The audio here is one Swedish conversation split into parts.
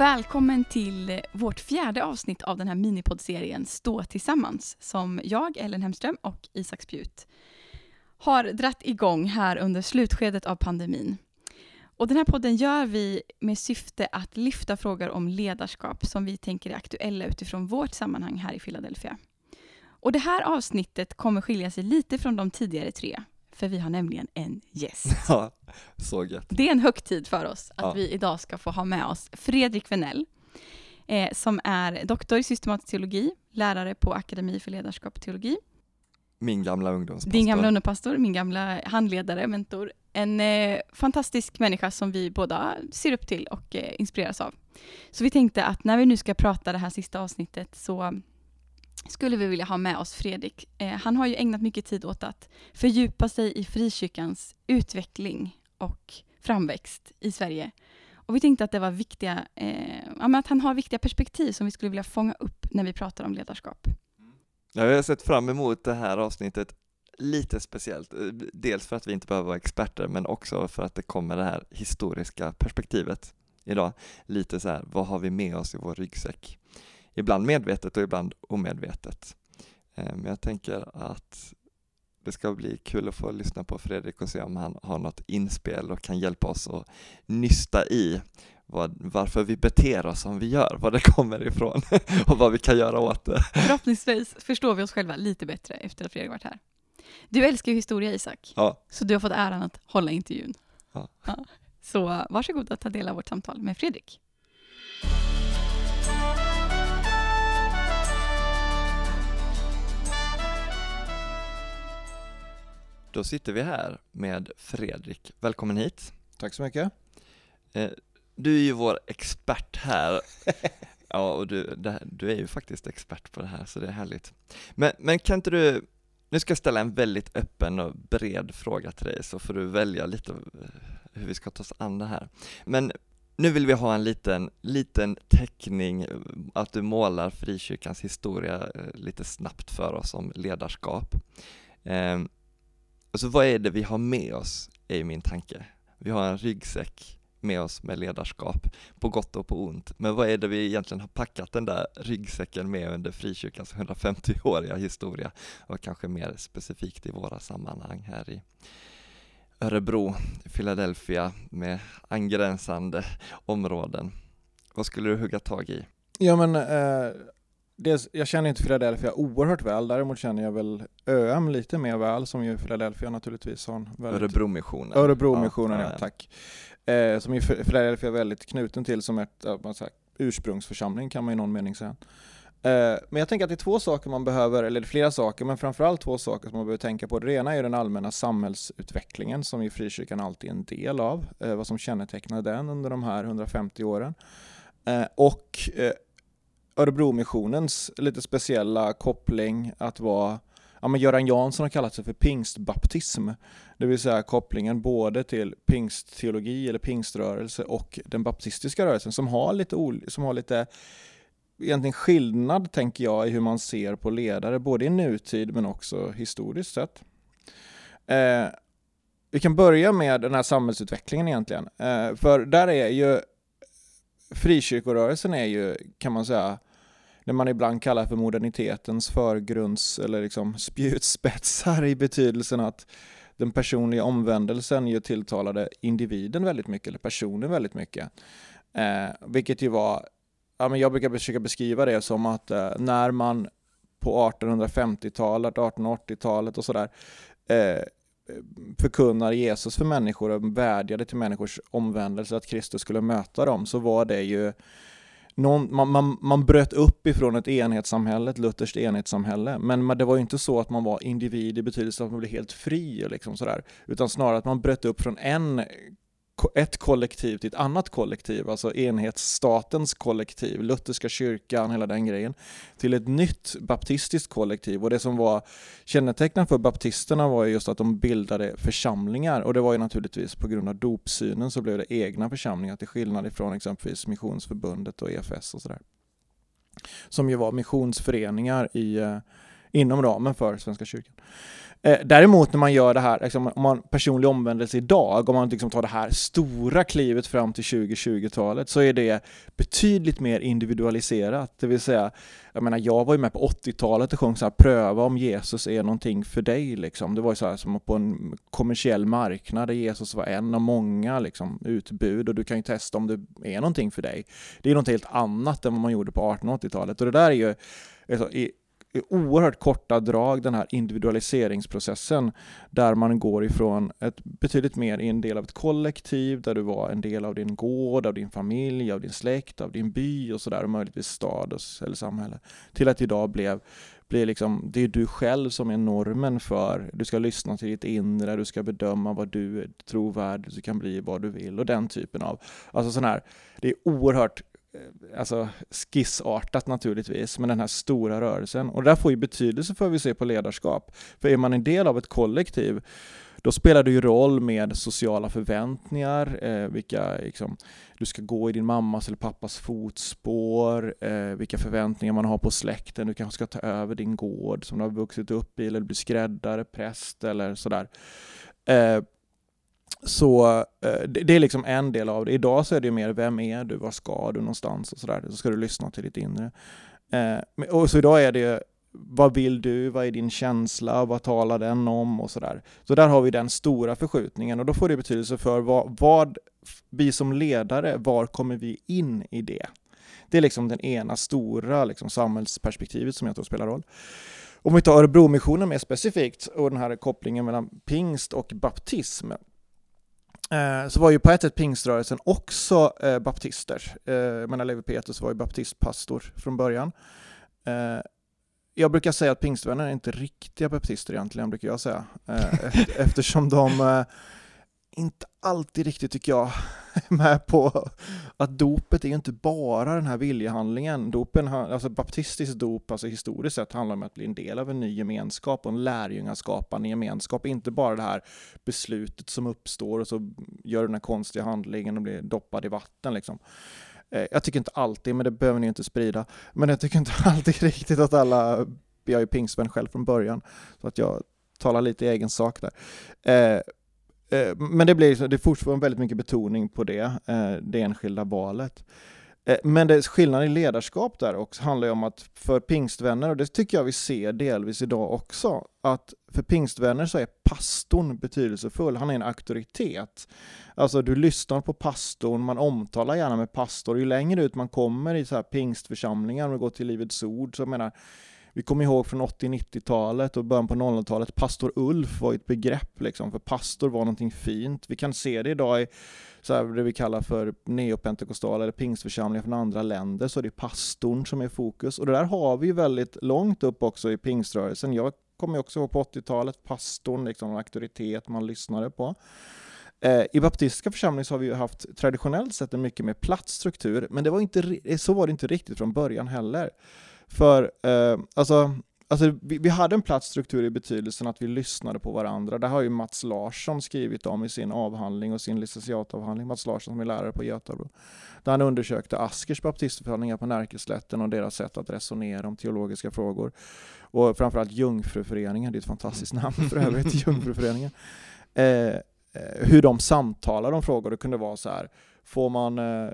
Välkommen till vårt fjärde avsnitt av den här minipoddserien Stå tillsammans som jag, Ellen Hemström och Isak Spjut har dratt igång här under slutskedet av pandemin. Och den här podden gör vi med syfte att lyfta frågor om ledarskap som vi tänker är aktuella utifrån vårt sammanhang här i Philadelphia. Och det här avsnittet kommer skilja sig lite från de tidigare tre, för vi har nämligen en gäst. Ja, så gött. Det är en högtid för oss att Ja. vi idag ska få ha med oss Fredrik Venell, eh, som är doktor i systematisk teologi, lärare på Akademi för ledarskap och teologi, Min gamla ungdomspastor. din gamla underpastor, min gamla handledare, mentor. En eh, fantastisk människa som vi båda ser upp till och eh, inspireras av. Så vi tänkte att när vi nu ska prata det här sista avsnittet så skulle vi vilja ha med oss Fredrik. Eh, han har ju ägnat mycket tid åt att fördjupa sig i frikyrkans utveckling och framväxt i Sverige. Och vi tänkte att det var viktiga, eh, ja, men att han har viktiga perspektiv som vi skulle vilja fånga upp när vi pratar om ledarskap. Jag har sett fram emot det här avsnittet lite speciellt. Eh, dels för att vi inte behöver vara experter, men också för att det kommer det här historiska perspektivet idag. Lite så här, vad har vi med oss i vår ryggsäck? Ibland medvetet och ibland omedvetet. Men jag tänker att det ska bli kul att få lyssna på Fredrik och se om han har något inspel och kan hjälpa oss att nysta i vad, varför vi beter oss som vi gör, var det kommer ifrån och vad vi kan göra åt det. Förhoppningsvis förstår vi oss själva lite bättre efter att Fredrik varit här. Du älskar ju historia Isak, Ja, så du har fått äran att hålla intervjun. Ja. Så varsågod att ta del av vårt samtal med Fredrik. Då sitter vi här med Fredrik. Välkommen hit. Tack så mycket. Eh, Du är ju vår expert här. Ja, och du, här- du är ju faktiskt expert på det här, så det är härligt. Men, men kan inte du, nu ska jag ställa en väldigt öppen och bred fråga till dig, så får du välja lite eh, hur vi ska ta oss an det här. Men nu vill vi ha en liten, liten teckning, eh, att du målar frikyrkans historia lite snabbt för oss om ledarskap. Alltså vad är det vi har med oss, är ju min tanke. Vi har en ryggsäck med oss med ledarskap, på gott och på ont. Men vad är det vi egentligen har packat den där ryggsäcken med under frikyrkans 150-åriga historia och kanske mer specifikt i våra sammanhang här i Örebro, Philadelphia med angränsande områden. Vad skulle du hugga tag i? Ja men, eh, dels, jag känner inte Philadelphia oerhört väl, däremot känner jag väl ÖM lite mer väl, som ju Philadelphia naturligtvis har en väldigt... Örebromissionen. Örebromissionen, ja, ja. tack. Eh, som ju Philadelphia är väldigt knuten till som ett man säger, ursprungsförsamling kan man i någon mening säga. Eh, men jag tänker att det är två saker man behöver, eller flera saker, men framförallt två saker som man behöver tänka på. Det ena är den allmänna samhällsutvecklingen som ju frikyrkan alltid är en del av, eh, vad som kännetecknar den under de här 150 åren. Eh, och Örebromissionens lite speciella koppling att vara Ja, men Göran Jansson har kallat sig för pingstbaptism, det vill säga kopplingen både till pingstteologi eller pingströrelse och den baptistiska rörelsen som har lite, ol- som har lite egentligen skillnad, tänker jag, i hur man ser på ledare, både i nutid men också historiskt sett. Eh, vi kan börja med den här samhällsutvecklingen egentligen, eh, för där är ju frikyrkorörelsen är ju, kan man säga, det man ibland kallar för modernitetens förgrunds eller liksom spjutspetsar i betydelsen att den personliga omvändelsen ju tilltalade individen väldigt mycket, eller personen väldigt mycket. Eh, vilket ju var, ja, men jag brukar försöka beskriva det som att eh, när man på 1850-talet, 1880-talet och sådär eh, förkunnar Jesus för människor och vädjade till människors omvändelse, att Kristus skulle möta dem, så var det ju någon, man, man, man bröt upp ifrån ett enhetssamhälle, ett lutherskt enhetssamhälle, men man, det var ju inte så att man var individ i betydelse att man blev helt fri, liksom sådär, utan snarare att man bröt upp från en ett kollektiv till ett annat kollektiv, alltså enhetsstatens kollektiv, lutherska kyrkan, hela den grejen, till ett nytt baptistiskt kollektiv. Och det som var kännetecknande för baptisterna var just att de bildade församlingar och det var ju naturligtvis på grund av dopsynen så blev det egna församlingar till skillnad ifrån exempelvis Missionsförbundet och EFS och sådär. Som ju var missionsföreningar i, eh, inom ramen för Svenska kyrkan. Eh, däremot när man gör det här, liksom, om man personlig omvändelse idag, om man liksom tar det här stora klivet fram till 2020-talet, så är det betydligt mer individualiserat. Det vill säga, jag menar, jag var ju med på 80-talet och sjöng så här, pröva om Jesus är någonting för dig. Liksom. Det var ju så här som på en kommersiell marknad där Jesus var en av många liksom, utbud och du kan ju testa om det är någonting för dig. Det är något helt annat än vad man gjorde på 1880-talet och det där är ju alltså, i oerhört korta drag den här individualiseringsprocessen där man går ifrån ett betydligt mer i en del av ett kollektiv där du var en del av din gård, av din familj, av din släkt, av din by och sådär och möjligtvis stad eller samhälle till att idag blev blir liksom, det är du själv som är normen för, du ska lyssna till ditt inre, du ska bedöma vad du är trovärdig, du kan bli vad du vill och den typen av, alltså sån här, det är oerhört Eh, alltså skissartat naturligtvis, men den här stora rörelsen. Och det där får ju betydelse för hur vi ser på ledarskap. För är man en del av ett kollektiv, då spelar det ju roll med sociala förväntningar, eh, vilka liksom, du ska gå i din mammas eller pappas fotspår, eh, vilka förväntningar man har på släkten, du kanske ska ta över din gård som du har vuxit upp i, eller bli skräddare, präst eller sådär. Eh, så eh, det är liksom en del av det. Idag så är det mer, vem är du, var ska du någonstans och sådär. Så ska du lyssna till ditt inre. Eh, och så idag är det, vad vill du, vad är din känsla, vad talar den om och sådär. Så där har vi den stora förskjutningen och då får det betydelse för vad, vad vi som ledare, var kommer vi in i det? Det är liksom den ena stora liksom, samhällsperspektivet som jag tror spelar roll. Om vi tar Örebromissionen mer specifikt och den här kopplingen mellan pingst och baptism Eh, så var ju på ett sätt pingströrelsen också eh, baptister. Eh, menar Levi Petrus var ju baptistpastor från början. Eh, jag brukar säga att pingstvänner är inte riktiga baptister egentligen, brukar jag säga. Eh, eftersom de eh, inte alltid riktigt, tycker jag, med på att dopet är inte bara den här viljehandlingen. Dopen, alltså baptistiskt dop, alltså historiskt sett, handlar om att bli en del av en ny gemenskap och en lärjungaskapande gemenskap. Inte bara det här beslutet som uppstår och så gör den här konstiga handlingen och blir doppad i vatten. Liksom. Eh, jag tycker inte alltid, men det behöver ni inte sprida. Men jag tycker inte alltid riktigt att alla, jag är ju pingstvän själv från början, så att jag talar lite i egen sak där. Eh, Eh, men det blir det är fortfarande väldigt mycket betoning på det, eh, det enskilda valet. Eh, men det, skillnaden i ledarskap där också handlar ju om att för pingstvänner, och det tycker jag vi ser delvis idag också, att för pingstvänner så är pastorn betydelsefull, han är en auktoritet. Alltså du lyssnar på pastorn, man omtalar gärna med pastor, ju längre ut man kommer i så här pingstförsamlingar, om du går till Livets Ord, så jag menar vi kommer ihåg från 80-90-talet och början på 00-talet, pastor Ulf var ett begrepp liksom, för pastor var någonting fint. Vi kan se det idag i så här, det vi kallar för neopentekostala eller pingstförsamlingar från andra länder, så är det pastorn som är fokus. Och det där har vi väldigt långt upp också i pingströrelsen. Jag kommer också ihåg på 80-talet, pastorn, liksom en auktoritet man lyssnade på. Eh, I baptistiska församlingar så har vi haft traditionellt sett en mycket mer platt struktur, men det var inte, så var det inte riktigt från början heller. För eh, alltså, alltså vi, vi, hade en platt struktur i betydelsen att vi lyssnade på varandra. Det har ju Mats Larsson skrivit om i sin avhandling och sin licentiatavhandling. Mats Larsson som är lärare på Götabro. Där han undersökte Askers baptistförsamlingar på Närkeslätten och deras sätt att resonera om teologiska frågor. Och framförallt Jungfruföreningen, det är ett fantastiskt namn för övrigt, Jungfruföreningen. Eh, eh, hur de samtalar om frågor. Det kunde vara så här, får man eh,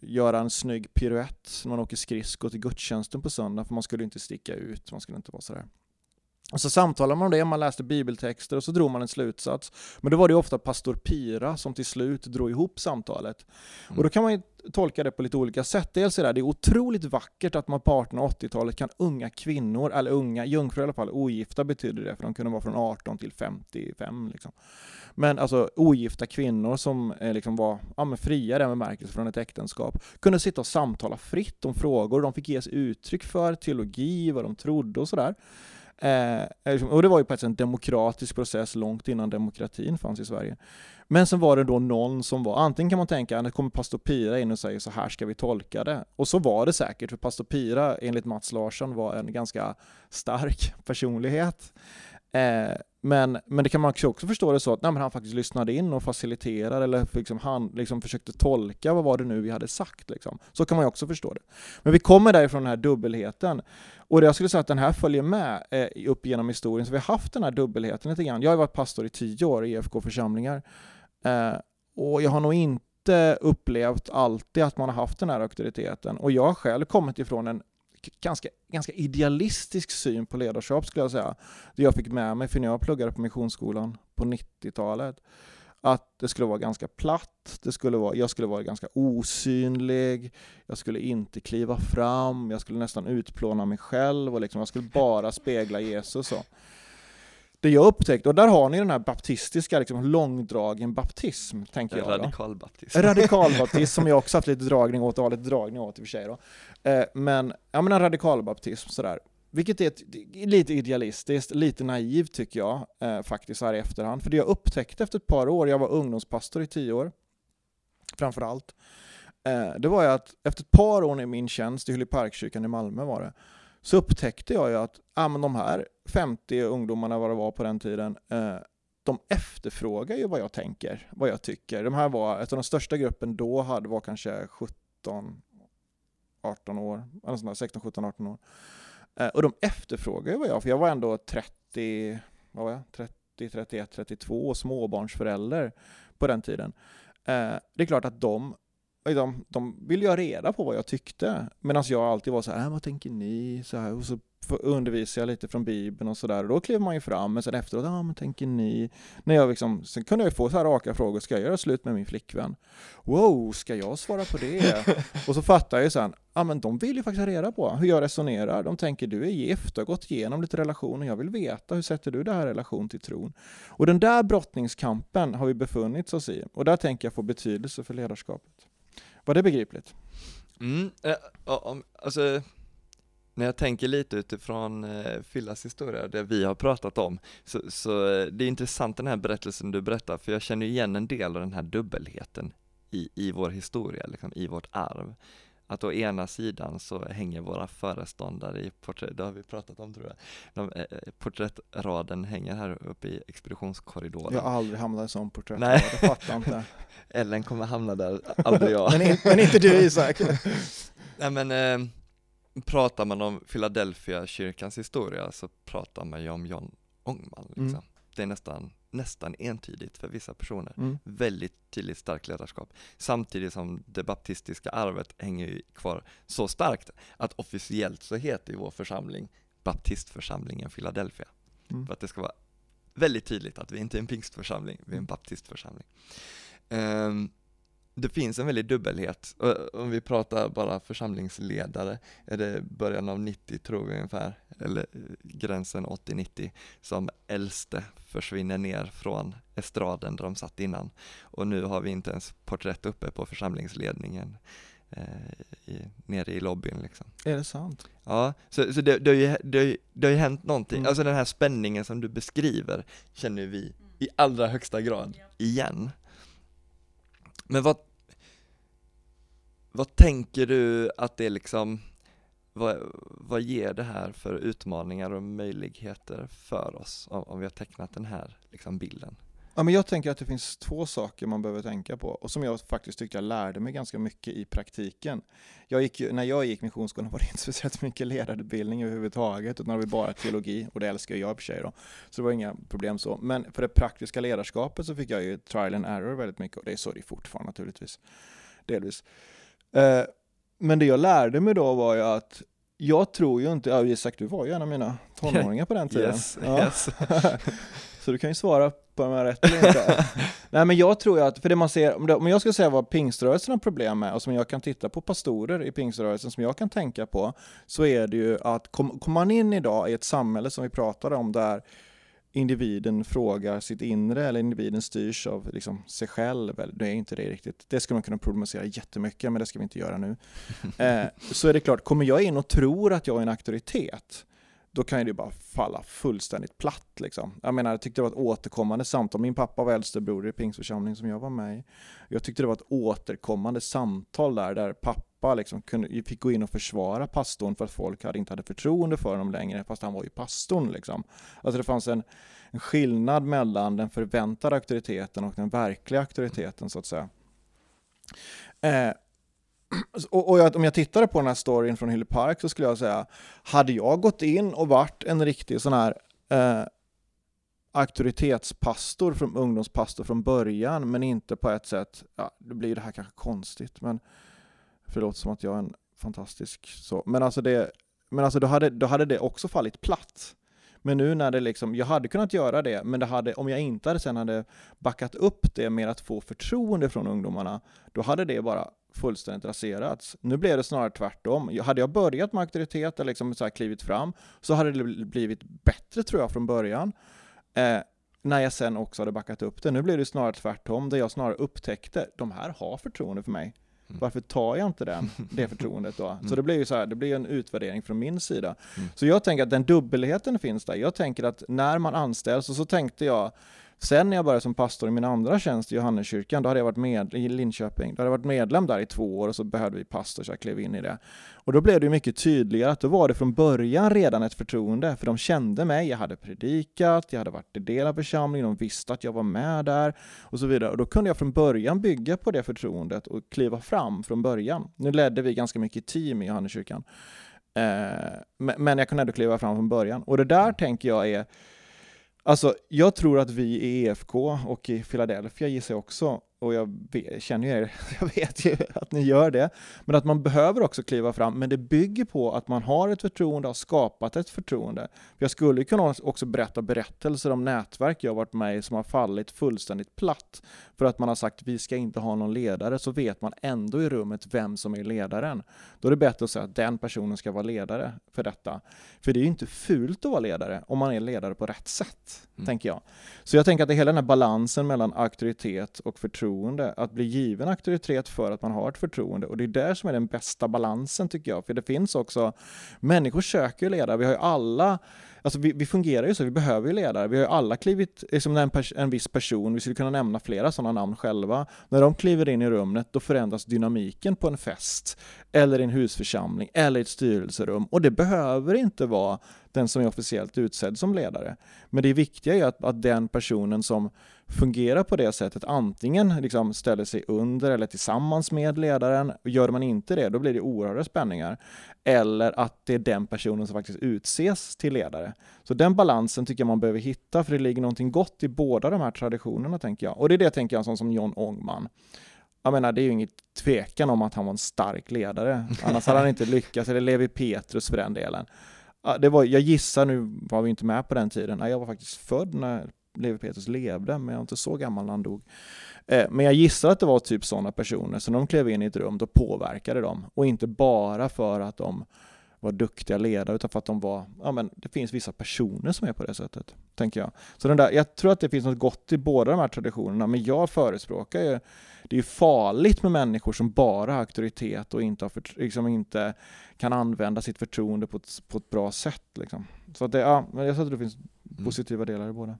göra en snygg piruett när man åker skridskor till gudstjänsten på söndag, för man skulle inte sticka ut, man skulle inte vara sådär. Och så samtalade man om det, man läste bibeltexter och så drog man en slutsats. Men då var det ofta pastor Pira som till slut drog ihop samtalet. Mm. Och då kan man ju tolka det på lite olika sätt. Dels är det, det är otroligt vackert att man på 1880-talet kan unga kvinnor, eller unga, jungfrur i alla fall, ogifta betyder det, för de kunde vara från 18 till 55 liksom. Men alltså ogifta kvinnor som eh, liksom var ja, men fria i den bemärkelsen från ett äktenskap kunde sitta och samtala fritt om frågor de fick ges uttryck för, teologi, vad de trodde och sådär. Eh, liksom, och det var ju på ett sätt en demokratisk process långt innan demokratin fanns i Sverige. Men sen var det då någon som var, antingen kan man tänka att kommer pastor Pira in och säger så här ska vi tolka det. Och så var det säkert, för pastor Pira enligt Mats Larsson var en ganska stark personlighet. Eh, men, men det kan man också förstå det så att nej, men han faktiskt lyssnade in och faciliterade eller liksom, han liksom försökte tolka vad var det nu vi hade sagt. Liksom. Så kan man ju också förstå det. Men vi kommer därifrån den här dubbelheten. Och jag skulle säga att den här följer med eh, upp genom historien. Så vi har haft den här dubbelheten lite grann. Jag har varit pastor i tio år i IFK-församlingar. Eh, och jag har nog inte upplevt alltid att man har haft den här auktoriteten. Och jag har själv kommit ifrån en ganska, ganska idealistisk syn på ledarskap skulle jag säga. Det jag fick med mig, för när jag pluggade på Missionsskolan på 90-talet, att det skulle vara ganska platt, det skulle vara, jag skulle vara ganska osynlig, jag skulle inte kliva fram, jag skulle nästan utplåna mig själv och liksom, jag skulle bara spegla Jesus. Och det jag upptäckte, och där har ni den här baptistiska, liksom, långdragen baptism, tänker jag. Radikalbaptism. Radikalbaptism, som jag också haft lite dragning åt, och har lite dragning åt i och för sig då. Eh, men, ja men en radikalbaptism sådär. Vilket är ett, lite idealistiskt, lite naivt tycker jag eh, faktiskt här i efterhand. För det jag upptäckte efter ett par år, jag var ungdomspastor i tio år, framförallt, eh, det var ju att efter ett par år i min tjänst i Hylleparkkyrkan i Malmö var det, så upptäckte jag ju att ah, men de här 50 ungdomarna, vad det var på den tiden, eh, de efterfrågar ju vad jag tänker, vad jag tycker. De här var, ett av de största gruppen då hade var kanske 17, 18 år, eller sådär, 16, 17, 18 år. Eh, och de efterfrågar ju vad jag, för jag var ändå 30, vad var jag, 30, 31, 32 småbarnsförälder på den tiden. Eh, det är klart att de de, de ville ju ha reda på vad jag tyckte. Medan jag alltid var så här, äh, vad tänker ni? Så här, och så undervisade jag lite från Bibeln och sådär. Och då klev man ju fram, men sen efteråt, ja ah, men tänker ni? När jag liksom, sen kunde jag få så här raka frågor, ska jag göra slut med min flickvän? Wow, ska jag svara på det? och så fattar jag ju sen, ja ah, men de vill ju faktiskt ha reda på hur jag resonerar. De tänker, du är gift, du har gått igenom lite relationer, jag vill veta, hur sätter du det här i relation till tron? Och den där brottningskampen har vi befunnit oss i, och där tänker jag få betydelse för ledarskapet. Var det begripligt? Mm, äh, alltså när jag tänker lite utifrån eh, Fillas historia, det vi har pratat om, så, så eh, det är intressant den här berättelsen du berättar, för jag känner igen en del av den här dubbelheten i, i vår historia, liksom, i vårt arv. Att å ena sidan så hänger våra föreståndare i porträtt, det har vi pratat om tror jag, De, eh, eh porträttraden hänger här uppe i expeditionskorridoren. Jag har aldrig hamnat i en sån porträttrad, Nej. jag fattar inte. Ellen kommer hamna där, aldrig jag. men, in, men inte du Isak. Nej men, eh, pratar man om Philadelphia kyrkans historia så pratar man ju om John Ångman liksom. Mm. Det är nästan, nästan entydigt för vissa personer. Mm. Väldigt tydligt starkt ledarskap. Samtidigt som det baptistiska arvet hänger kvar så starkt att officiellt så heter vår församling Baptistförsamlingen Philadelphia. Mm. För att det ska vara väldigt tydligt att vi inte är en pingstförsamling, vi är en baptistförsamling. Um, det finns en väldig dubbelhet. Om vi pratar bara församlingsledare, är det början av 90 tror vi ungefär, eller eh, gränsen 80-90, som äldste försvinner ner från estraden där de satt innan. Och nu har vi inte ens porträtt uppe på församlingsledningen eh, i, nere i lobbyn liksom. Är det sant? Ja, så, så det, det, har ju, det, har ju, det har ju hänt någonting. Mm. Alltså den här spänningen som du beskriver känner vi i allra högsta grad igen. Men vad, vad tänker du att det liksom, vad, vad ger det här för utmaningar och möjligheter för oss om, om vi har tecknat den här liksom bilden? Ja, men jag tänker att det finns två saker man behöver tänka på och som jag faktiskt tyckte jag lärde mig ganska mycket i praktiken. Jag gick ju, när jag gick missionsskolan var det inte speciellt mycket ledarutbildning överhuvudtaget utan det var bara teologi och det älskar jag i och för sig då. Så det var inga problem så. Men för det praktiska ledarskapet så fick jag ju trial and error väldigt mycket och det är så det är fortfarande naturligtvis. Delvis. Eh, men det jag lärde mig då var ju att jag tror ju inte, ja Isak du var ju en av mina tonåringar på den tiden. Yes, ja. yes. så du kan ju svara på om jag har rätt eller inte. Nej men jag tror ju att, för det man ser, om jag ska säga vad pingströrelsen har problem med och som jag kan titta på pastorer i pingströrelsen som jag kan tänka på, så är det ju att kommer kom man in idag i ett samhälle som vi pratade om där individen frågar sitt inre eller individen styrs av liksom sig själv. Det är inte det riktigt. Det skulle man kunna problematisera jättemycket, men det ska vi inte göra nu. Eh, så är det klart, kommer jag in och tror att jag är en auktoritet, då kan det bara falla fullständigt platt. Liksom. Jag menar, jag tyckte det var ett återkommande samtal. Min pappa var äldste bror i Pingsförsamlingen som jag var med i. Jag tyckte det var ett återkommande samtal där, där pappa pappa liksom kunde, fick gå in och försvara pastorn för att folk hade inte hade förtroende för honom längre, fast han var ju pastorn. Liksom. Alltså det fanns en, en skillnad mellan den förväntade auktoriteten och den verkliga auktoriteten, så att säga. Eh, Alltså, och, och jag, om jag tittade på den här storyn från Hylle Park så skulle jag säga, hade jag gått in och varit en riktig sån här eh, auktoritetspastor, från, ungdomspastor från början, men inte på ett sätt, ja, det blir det här kanske konstigt, men för det låter som att jag är en fantastisk så, men alltså det, men alltså då hade, då hade det också fallit platt. Men nu när det liksom, jag hade kunnat göra det, men det hade, om jag inte hade sen hade backat upp det med att få förtroende från ungdomarna, då hade det bara fullständigt raserats. Nu blev det snarare tvärtom. Hade jag börjat med auktoritet eller liksom så här klivit fram, så hade det blivit bättre tror jag från början. Eh, när jag sen också hade backat upp det. Nu blev det snarare tvärtom, där jag snarare upptäckte, de här har förtroende för mig. Mm. Varför tar jag inte den, det förtroendet då? Mm. Så det blir ju så här, det blir en utvärdering från min sida. Mm. Så jag tänker att den dubbelheten finns där. Jag tänker att när man anställs, och så tänkte jag, Sen när jag började som pastor i min andra tjänst i Johanneskyrkan, då hade jag varit med i Linköping, då hade jag varit medlem där i två år och så behövde vi pastor så jag klev in i det. Och då blev det mycket tydligare att då var det från början redan ett förtroende, för de kände mig, jag hade predikat, jag hade varit en del av församlingen, de visste att jag var med där och så vidare. Och då kunde jag från början bygga på det förtroendet och kliva fram från början. Nu ledde vi ganska mycket team i Johanneskyrkan, eh, men jag kunde ändå kliva fram från början. Och det där tänker jag är Alltså, jag tror att vi i EFK och i Philadelphia gissar jag också och jag vet, känner ju er, jag vet ju att ni gör det, men att man behöver också kliva fram, men det bygger på att man har ett förtroende, har skapat ett förtroende. Jag skulle kunna också berätta berättelser om nätverk jag varit med i som har fallit fullständigt platt för att man har sagt vi ska inte ha någon ledare, så vet man ändå i rummet vem som är ledaren. Då är det bättre att säga att den personen ska vara ledare för detta. För det är ju inte fult att vara ledare om man är ledare på rätt sätt, mm. tänker jag. Så jag tänker att det är hela den här balansen mellan auktoritet och förtroende förtroende, att bli given auktoritet för att man har ett förtroende. Och det är där som är den bästa balansen tycker jag. För det finns också, människor söker ju ledare, vi har ju alla Alltså vi, vi, fungerar ju så, vi behöver ju ledare. Vi har ju alla klivit, liksom en, en viss person, vi skulle kunna nämna flera sådana namn själva. När de kliver in i rummet, då förändras dynamiken på en fest, eller i en husförsamling, eller i ett styrelserum. Och det behöver inte vara den som är officiellt utsedd som ledare. Men det viktiga är att, att den personen som fungerar på det sättet antingen liksom ställer sig under eller tillsammans med ledaren. Gör man inte det, då blir det oerhörda spänningar. Eller att det är den personen som faktiskt utses till ledare. Så den balansen tycker jag man behöver hitta, för det ligger någonting gott i båda de här traditionerna, tänker jag. Och det är det, tänker jag, en sån som John Ångman. Jag menar, det är ju inget tvekan om att han var en stark ledare. Annars hade han inte lyckats, eller Levi Petrus för den delen. Det var, jag gissar, nu var vi inte med på den tiden, jag var faktiskt född när Levi Petrus levde, men jag är inte så gammal när han dog. Eh, men jag gissar att det var typ sådana personer, så när de klev in i ett rum, då påverkade de. Och inte bara för att de var duktiga ledare, utan för att de var, ja men det finns vissa personer som är på det sättet, tänker jag. Så den där, jag tror att det finns något gott i båda de här traditionerna, men jag förespråkar ju, det är farligt med människor som bara har auktoritet och inte, har för, liksom inte kan använda sitt förtroende på ett, på ett bra sätt. Liksom. Så att det, ja, jag tror att det finns mm. positiva delar i båda.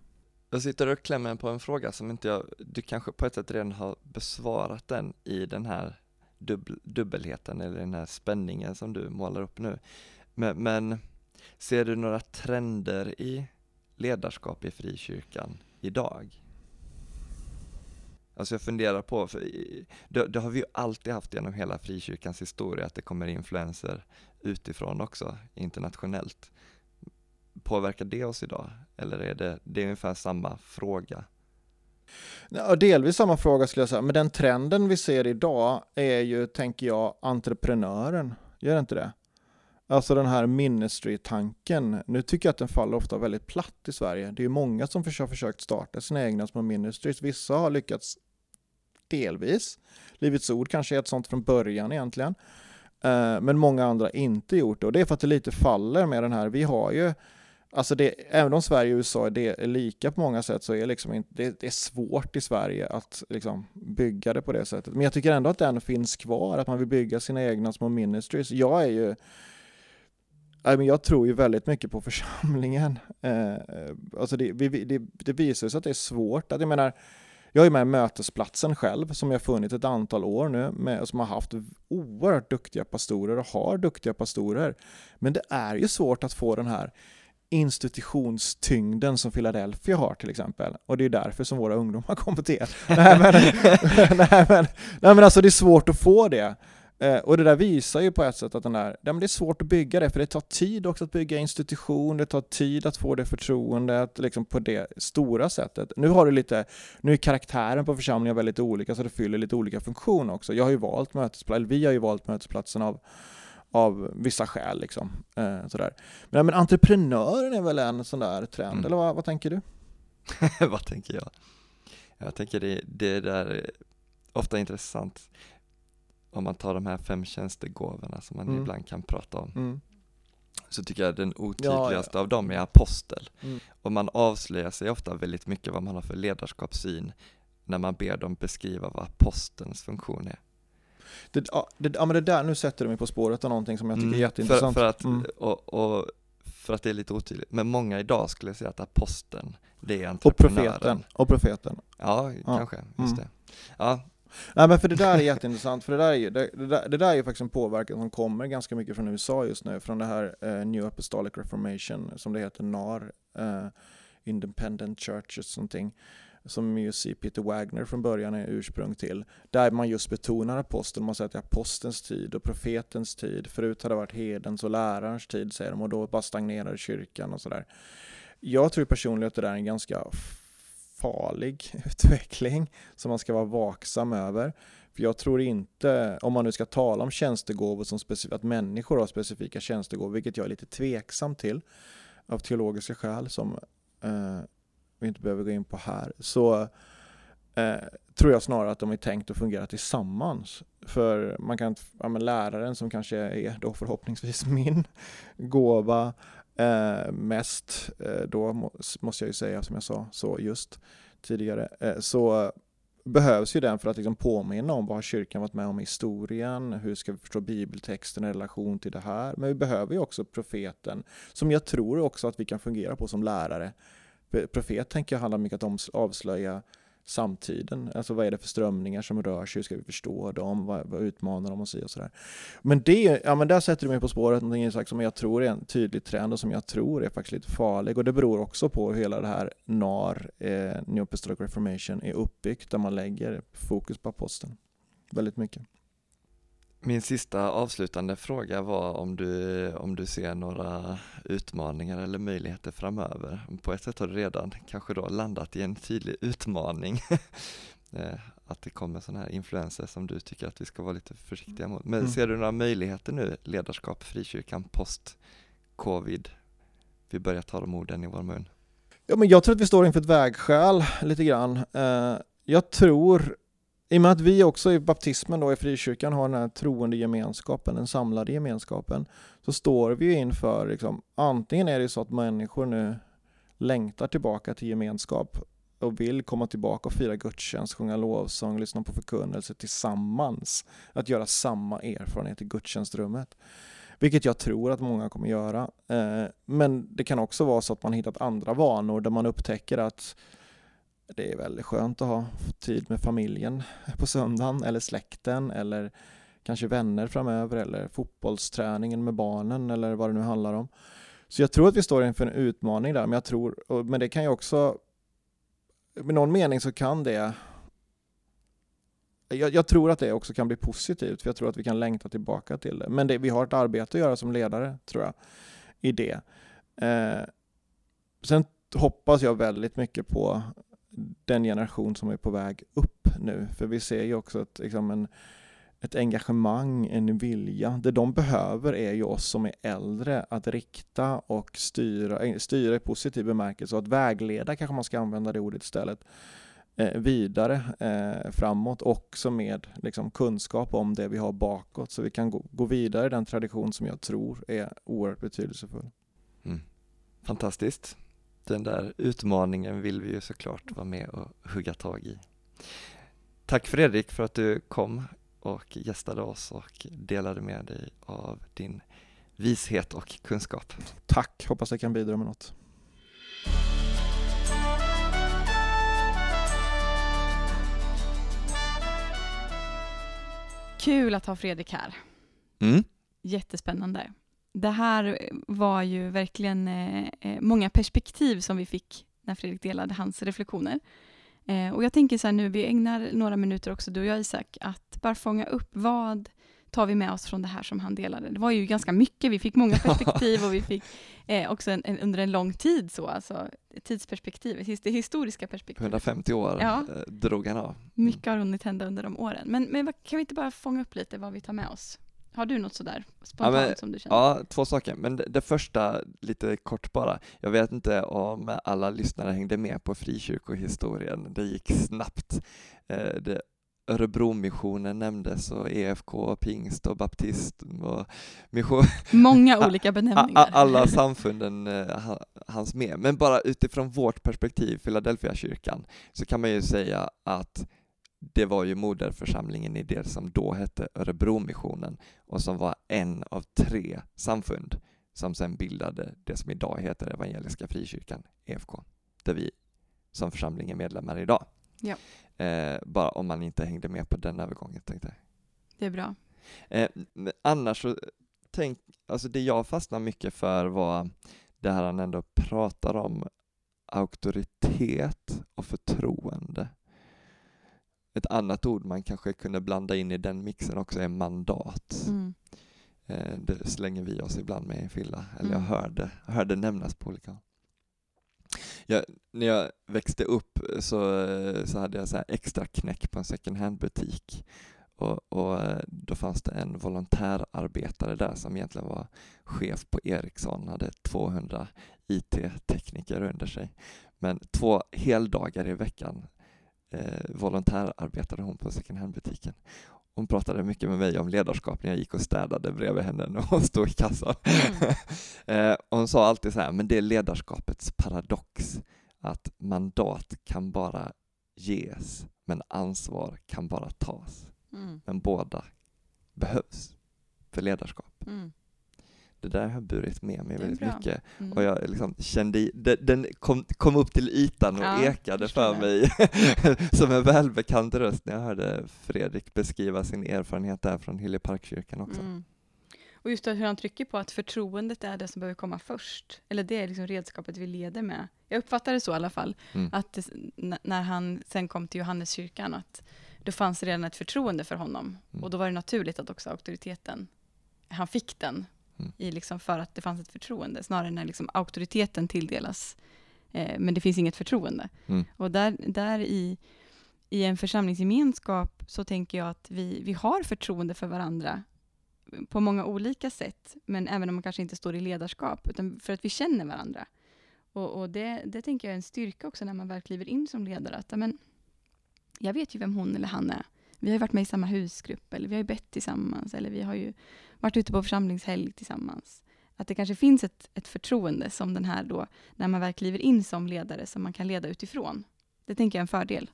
Jag sitter och klämmer på en fråga som inte jag, du kanske på ett sätt redan har besvarat den i den här dubbel, dubbelheten eller den här spänningen som du målar upp nu. Men, men ser du några trender i ledarskap i frikyrkan idag? Alltså jag funderar på, för det, det, har vi ju alltid haft genom hela frikyrkans historia, att det kommer influenser utifrån också, internationellt. Påverkar det oss idag? Eller är det, det är ungefär samma fråga? Ja, delvis samma fråga skulle jag säga, men den trenden vi ser idag är ju, tänker jag, entreprenören. Gör det inte det? Alltså den här ministry-tanken. Nu tycker jag att den faller ofta väldigt platt i Sverige. Det är ju många som har försökt starta sina egna små ministries. Vissa har lyckats delvis. Livets Ord kanske är ett sånt från början egentligen. Eh, men många andra har inte gjort det. Och det är för att det lite faller med den här. Vi har ju Alltså det, även om Sverige och USA är, lika på många sätt så är liksom inte, det, det, är svårt i Sverige att liksom bygga det på det sättet. Men jag tycker ändå att den finns kvar, att man vill bygga sina egna små ministries. Jag är ju jag tror ju väldigt mycket på församlingen. Eh, alltså det, det, det visar sig att det är svårt. Att jag menar, Jag är med i Mötesplatsen själv som jag funnit ett antal år nu med, som har haft oerhört duktiga pastorer och har duktiga pastorer. Men det är ju svårt att få den här institutionstyngden som Philadelphia har till exempel. Och det är därför som våra ungdomar kommer till er. nej, men, nej, men, nej men alltså det är svårt att få det. Eh, och det där visar ju på ett sätt att den där, ja, men det är svårt att bygga det, för det tar tid också att bygga institution, det tar tid att få det förtroendet liksom på det stora sättet. Nu har du lite, nu är karaktären på församlingen väldigt olika, så det fyller lite olika funktioner också. Jag har ju valt mötesplatsen, vi har ju valt mötesplatsen av av vissa skäl. Liksom. Eh, sådär. Men, men entreprenören är väl en sån där trend, mm. eller vad, vad tänker du? vad tänker jag? Jag tänker det, det där är ofta intressant om man tar de här fem tjänstegåvorna som man mm. ibland kan prata om. Mm. Så tycker jag den otydligaste ja, ja. av dem är apostel. Mm. Och man avslöjar sig ofta väldigt mycket vad man har för ledarskapssyn när man ber dem beskriva vad apostelns funktion är. Det, ja, det, ja, men det där, nu sätter du mig på spåret av någonting som jag tycker mm, är jätteintressant. För, för att, mm. och, och, för att det är lite otydligt, men många idag skulle säga att aposteln, det är entreprenören. Och profeten. Och profeten. Ja, ja. kanske, just mm. det. Ja. Nej men för det där är jätteintressant, för det där är ju, det, det, där, det där är ju faktiskt en påverkan som kommer ganska mycket från USA just nu, från det här uh, New Apostolic Reformation, som det heter NAR, uh, Independent Churches någonting som ju Peter Wagner från början är ursprung till, där man just betonar aposteln, man säger att det är apostelns tid och profetens tid, förut har det varit hedens och lärarens tid säger de och då bara stagnerar kyrkan och sådär. Jag tror personligen att det där är en ganska farlig utveckling som man ska vara vaksam över. För jag tror inte, om man nu ska tala om tjänstegåvor som specif- att människor har specifika tjänstegåvor, vilket jag är lite tveksam till av teologiska skäl som eh, vi inte behöver gå in på här, så eh, tror jag snarare att de är tänkt att fungera tillsammans. För man kan, ja, men läraren som kanske är då förhoppningsvis min gåva eh, mest, eh, då må, måste jag ju säga som jag sa så just tidigare, eh, så behövs ju den för att liksom påminna om vad har kyrkan varit med om i historien, hur ska vi förstå bibeltexten i relation till det här. Men vi behöver ju också profeten, som jag tror också att vi kan fungera på som lärare profet tänker jag handlar mycket om att avslöja samtiden. Alltså vad är det för strömningar som rör sig? Hur ska vi förstå dem? Vad, vad utmanar de oss i och sådär. Men, det, ja, men där sätter du mig på spåret någonting som jag tror är en tydlig trend och som jag tror är faktiskt lite farlig. Och det beror också på hur hela det här NAR, eh, New Apostolic Reformation, är uppbyggt där man lägger fokus på aposteln väldigt mycket. Min sista avslutande fråga var om du, om du ser några utmaningar eller möjligheter framöver. På ett sätt har du redan kanske då landat i en tydlig utmaning. Eh, att det kommer sådana här influenser som du tycker att vi ska vara lite försiktiga mot. Men mm. ser du några möjligheter nu, ledarskap, frikyrkan, post, covid? Vi börjar ta de orden i vår mun. Ja, men jag tror att vi står inför ett vägskäl lite grann. Eh, jag tror i och med att vi också i baptismen då i frikyrkan har den här troende gemenskapen, den samlade gemenskapen, så står vi inför, liksom, antingen är det så att människor nu längtar tillbaka till gemenskap och vill komma tillbaka och fira gudstjänst, sjunga lovsång, lyssna på förkunnelse tillsammans. Att göra samma erfarenhet i gudstjänstrummet. Vilket jag tror att många kommer göra. Eh, men det kan också vara så att man hittat andra vanor där man upptäcker att det är väldigt skönt att ha tid med familjen på söndagen eller släkten eller kanske vänner framöver eller fotbollsträningen med barnen eller vad det nu handlar om. Så jag tror att vi står inför en utmaning där, men jag tror, men det kan ju också, med någon mening så kan det jag, jag, tror att det också kan bli positivt, för jag tror att vi kan längta tillbaka till det. Men det, vi har ett arbete att göra som ledare, tror jag, i det. Eh, sen hoppas jag väldigt mycket på den generation som är på väg upp nu. För vi ser ju också att liksom en, ett engagemang, en vilja. Det de behöver är ju oss som är äldre att rikta och styra, eh, styra i positiv bemärkelse och att vägleda kanske man ska använda det ordet istället eh, vidare eh, framåt också med liksom, kunskap om det vi har bakåt så vi kan gå, gå vidare i den tradition som jag tror är oerhört betydelsefull. Mm. Fantastiskt den där utmaningen vill vi ju såklart vara med och hugga tag i. Tack Fredrik för att du kom och gästade oss och delade med dig av din vishet och kunskap. Tack, hoppas jag kan bidra med något. Kul att ha Fredrik här. Mm. Jättespännande. Det här var ju verkligen eh, eh, många perspektiv som vi fick när Fredrik delade hans reflektioner. Eh, och jag tänker så här nu, vi ägnar några minuter också, du och jag Isak, att bara fånga upp vad tar vi med oss från det här som han delade. Det var ju ganska mycket, vi fick många perspektiv och vi fick eh, också en, en, under en lång tid så, alltså tidsperspektivet, det historiska perspektivet. 150 år Ja. eh, drog han av. Mycket har hunnit hända under de åren. Men, men kan vi inte bara fånga upp lite vad vi tar med oss? Har du något sådär spontant Ja, men- som du känner? Ja, två saker. Men det, det första, lite kort bara. Jag vet inte om alla lyssnare hängde med på frikyrkohistorien. Det gick snabbt. Eh, det, Örebromissionen nämndes och EFK, pingst och baptist och mission. Många olika benämningar. Alla samfunden eh, ha- hanns med. Men bara utifrån vårt perspektiv, Philadelphia-kyrkan, så kan man ju säga att det var ju moderförsamlingen i det som då hette Örebromissionen och som var en av tre samfund som sen bildade det som idag heter Evangeliska Frikyrkan, EFK, där vi som församling är medlemmar idag. Ja. Eh, bara om man inte hängde med på den övergången tänkte jag. Det är bra. Eh, annars så, tänk, alltså det jag fastnar mycket för var det här han ändå pratar om, auktoritet och förtroende. Ett annat ord man kanske kunde blanda in i den mixen också är mandat. Mm. Eh, det slänger vi oss ibland med i Filla, eller jag Mm. hörde, hörde nämnas på olika jag, När jag växte upp så, så hade jag så här extra knäck på en second hand-butik och, och eh, då fanns det en volontärarbetare där som egentligen var chef på Ericsson, hade 200 IT-tekniker under sig. Men två heldagar i veckan eh, volontärarbetade hon på second hand-butiken. Hon pratade mycket med mig om ledarskap när jag gick och städade bredvid henne när hon stod i kassan. Mm. eh, hon sa alltid så här, men det är ledarskapets paradox, att mandat kan bara ges, men ansvar kan bara tas. Mm. Men båda behövs för ledarskap. Mm. Det där har jag burit med mig väldigt bra. mycket Mm. och jag liksom kände, den, den kom, kom upp till ytan och Ja, ekade för det. mig som en välbekant röst när jag hörde Fredrik beskriva sin erfarenhet där från Hyljeparkskyrkan också. Mm. Och just hur han trycker på att förtroendet är det som behöver komma först. Eller det är liksom redskapet vi leder med. Jag uppfattar det så i alla fall. Mm. Att det, när han sen kom till Johanneskyrkan, att då fanns det redan ett förtroende för honom. Mm. Och då var det naturligt att också auktoriteten, han fick den Mm. i liksom för att det fanns ett förtroende. Snarare när liksom auktoriteten tilldelas, eh, men det finns inget förtroende. Mm. Och där, där i, i en församlingsgemenskap så tänker jag att vi, vi har förtroende för varandra på många olika sätt, men även om man kanske inte står i ledarskap, utan för att vi känner varandra. Och, och det, det tänker jag är en styrka också när man väl kliver in som ledare, att men, jag vet ju vem hon eller han är. Vi har varit med i samma husgrupp, eller vi har ju bett tillsammans, eller vi har ju varit ute på församlingshelg tillsammans. Att det kanske finns ett, ett förtroende som den här då, när man väl kliver in som ledare, som man kan leda utifrån. Det tänker jag är en fördel.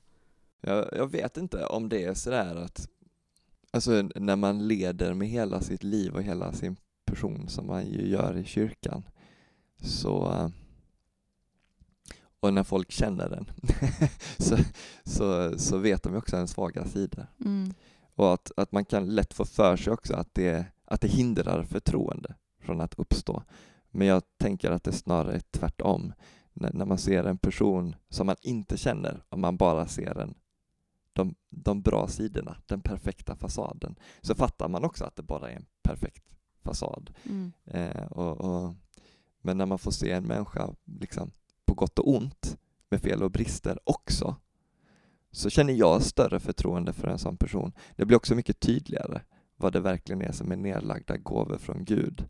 Jag, jag vet inte om det är sådär att alltså när man leder med hela sitt liv och hela sin person som man ju gör i kyrkan så eh, och när folk känner den så, så, så vet de ju också en svaga sidor. Mm. Och att, att man kan lätt få för sig också att det, att det hindrar förtroende från att uppstå. Men jag tänker att det snarare är tvärtom. När, när man ser en person som man inte känner, om man bara ser den, de, de bra sidorna, den perfekta fasaden, så fattar man också att det bara är en perfekt fasad. Mm. Eh, och, och, men när man får se en människa liksom, på gott och ont, med fel och brister också, så känner jag större förtroende för en sån person. Det blir också mycket tydligare vad det verkligen är som är nedlagda gåvor från Gud.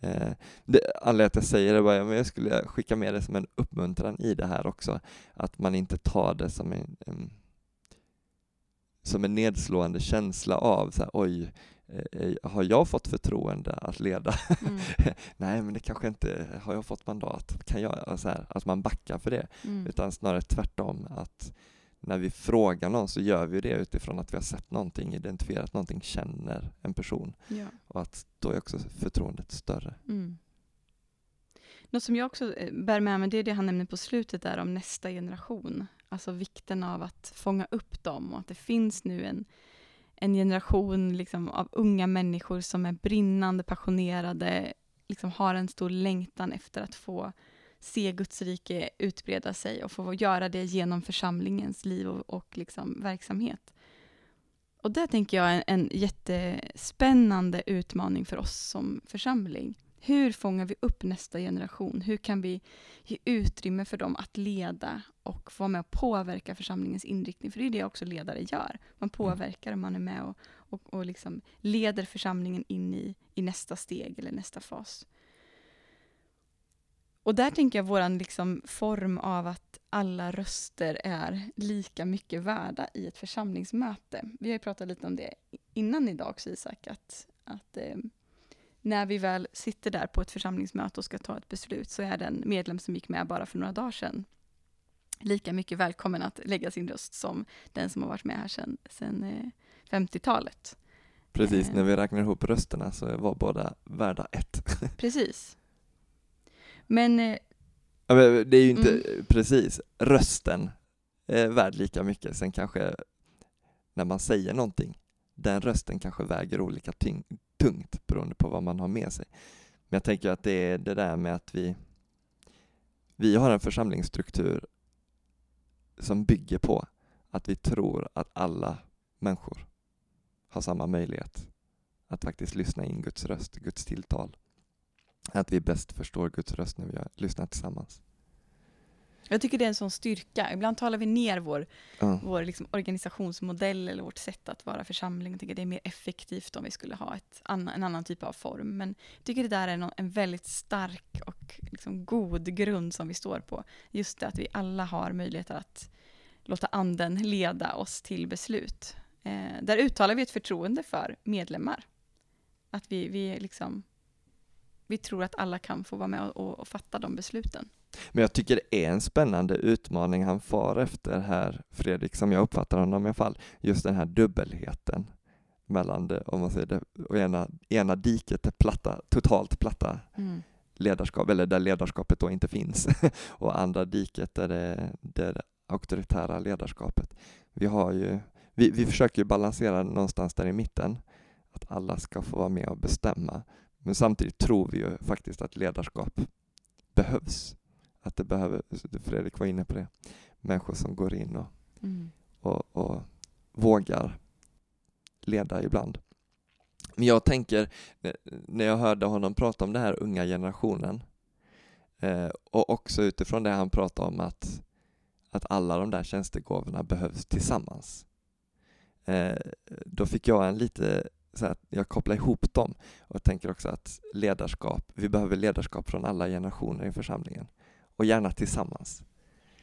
Eh, det, anledningen att jag säger det bara, men jag skulle skicka med det som en uppmuntran i det här också, att man inte tar det som en, en som en nedslående känsla av så här, oj, har jag fått förtroende att leda? Mm. Nej, men det kanske inte, har jag fått mandat? Kan jag? Så här, att man backar för det, Mm. utan snarare tvärtom, att när vi frågar någon så gör vi det utifrån att vi har sett någonting, identifierat någonting, känner en person Ja. och att då är också förtroendet större. Mm. Något som jag också eh, bär med mig, det är det han nämner på slutet där om nästa generation. Alltså vikten av att fånga upp dem och att det finns nu en, en generation liksom, av unga människor som är brinnande passionerade, liksom, har en stor längtan efter att få se Guds rike utbreda sig och få göra det genom församlingens liv och, och liksom, verksamhet. Och det tänker jag är en jättespännande utmaning för oss som församling. Hur fångar vi upp nästa generation? Hur kan vi ge utrymme för dem att leda och få vara med och påverka församlingens inriktning? För det är det också ledare gör. Man mm. påverkar, man är med och, och, och liksom leder församlingen in i, i nästa steg eller nästa fas. Och där tänker jag våran liksom form av att alla röster är lika mycket värda i ett församlingsmöte. Vi har ju pratat lite om det innan idag också Isak, att, att eh, när vi väl sitter där på ett församlingsmöte och ska ta ett beslut så är den medlem som gick med bara för några dagar sedan lika mycket välkommen att lägga sin röst som den som har varit med här sedan, sedan eh, 50-talet. Precis, eh. när vi räknar ihop rösterna så var båda värda ett. Precis. Men... Eh, ja, men det är ju inte mm. precis, rösten är värd lika mycket, sen kanske när man säger någonting, den rösten kanske väger olika tyng tungt beroende på vad man har med sig. Men jag tänker att det är det där med att vi, vi har en församlingsstruktur som bygger på att vi tror att alla människor har samma möjlighet att faktiskt lyssna in Guds röst, Guds tilltal. Att vi bäst förstår Guds röst när vi lyssnar tillsammans. Jag tycker det är en sån styrka. Ibland talar vi ner vår, ja. vår liksom organisationsmodell eller vårt sätt att vara församling och tycker det är mer effektivt om vi skulle ha ett annan, en annan typ av form. Men jag tycker det där är en, en väldigt stark och liksom god grund som vi står på. Just det att vi alla har möjlighet att låta anden leda oss till beslut. Eh, där uttalar vi ett förtroende för medlemmar. Att vi, vi, liksom, vi tror att alla kan få vara med och, och fatta de besluten. Men jag tycker det är en spännande utmaning han far efter här, Fredrik, som jag uppfattar honom i alla fall. Just den här dubbelheten mellan det, om man säger det, och ena, ena diket, det platta, totalt platta mm. ledarskap, eller där ledarskapet då inte finns, och andra diket där det, det auktoritära ledarskapet. Vi har ju, vi, vi försöker balansera någonstans där i mitten, att alla ska få vara med och bestämma, men samtidigt tror vi ju faktiskt att ledarskap behövs att det behöver, Fredrik var inne på det, människor som går in och, mm. och, och vågar leda ibland. Men jag tänker, när jag hörde honom prata om den här unga generationen eh, och också utifrån det han pratade om att, att alla de där tjänstegåvorna behövs tillsammans. Eh, då fick jag en lite, så att jag kopplar ihop dem och tänker också att ledarskap, vi behöver ledarskap från alla generationer i församlingen och gärna tillsammans.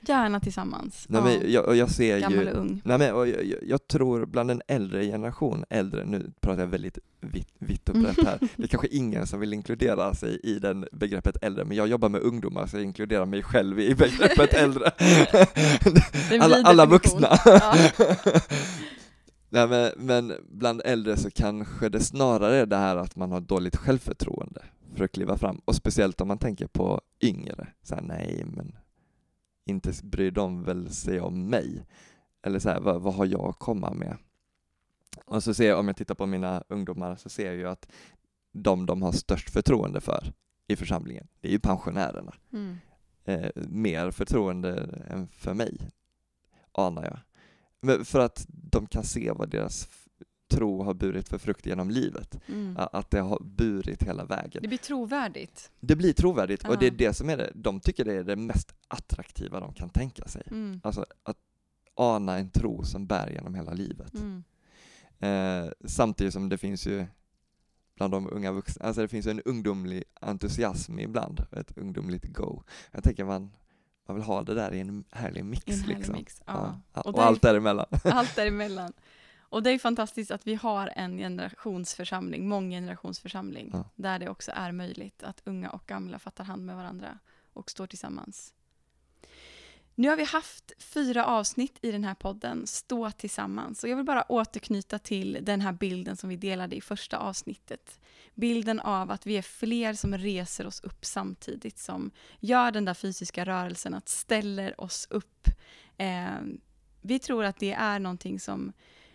Gärna tillsammans. Nej, men jag, jag ser Gammal ju, och ung. Nej, men, och jag, jag, tror bland en äldre generation, äldre, nu pratar jag väldigt vitt, vitt och brett här, det är kanske ingen som vill inkludera sig i den begreppet äldre, men jag jobbar med ungdomar så jag inkluderar mig själv i begreppet äldre. alla, alla vuxna. Ja. Nej, men, men bland äldre så kanske det snarare är det här att man har dåligt självförtroende för att kliva fram. Och speciellt om man tänker på yngre. Så här, nej, men inte bryr de väl sig om mig? Eller så här, vad, vad har jag att komma med? Och så ser jag, om jag tittar på mina ungdomar, så ser jag ju att de de har störst förtroende för i församlingen, det är ju pensionärerna. Mm. Eh, mer förtroende än för mig, anar jag. För att de kan se vad deras tro har burit för frukt genom livet. Mm. Att det har burit hela vägen. Det blir trovärdigt. Det blir trovärdigt uh -huh. och det är det som är det, de tycker det är det mest attraktiva de kan tänka sig. Mm. Alltså att ana en tro som bär genom hela livet. Mm. Eh, samtidigt som det finns ju bland de unga vuxna, alltså det finns en ungdomlig entusiasm ibland, ett ungdomligt go. Jag tänker man, man vill ha det där i en härlig mix. En härlig liksom. mix ja. Ja. Och, och allt däremellan. Allt däremellan. Och det är fantastiskt att vi har en generationsförsamling, månggenerationsförsamling, ja. där det också är möjligt att unga och gamla fattar hand med varandra och står tillsammans. Nu har vi haft fyra avsnitt i den här podden, Stå tillsammans. Och jag vill bara återknyta till den här bilden som vi delade i första avsnittet. Bilden av att vi är fler som reser oss upp samtidigt, som gör den där fysiska rörelsen, att ställer oss upp. Eh, vi tror att det är någonting som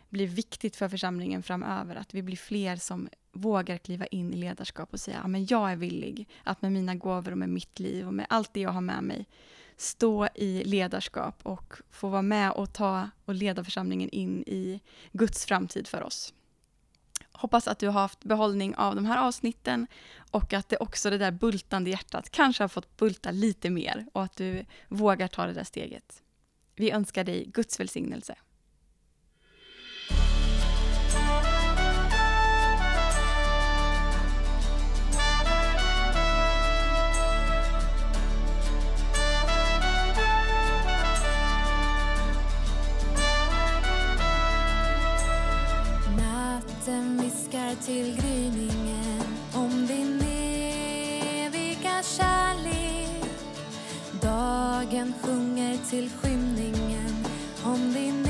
blir viktigt för församlingen framöver. Att vi blir fler som vågar kliva in i ledarskap och säga att jag är villig att med mina gåvor och med mitt liv och med allt det jag har med mig stå i ledarskap och få vara med och ta och leda församlingen in i Guds framtid för oss. Hoppas att du har haft behållning av de här avsnitten och att det också det där bultande hjärtat kanske har fått bulta lite mer och att du vågar ta det där steget. Vi önskar dig Guds välsignelse. Kärlek. Sjunger till skymningen om din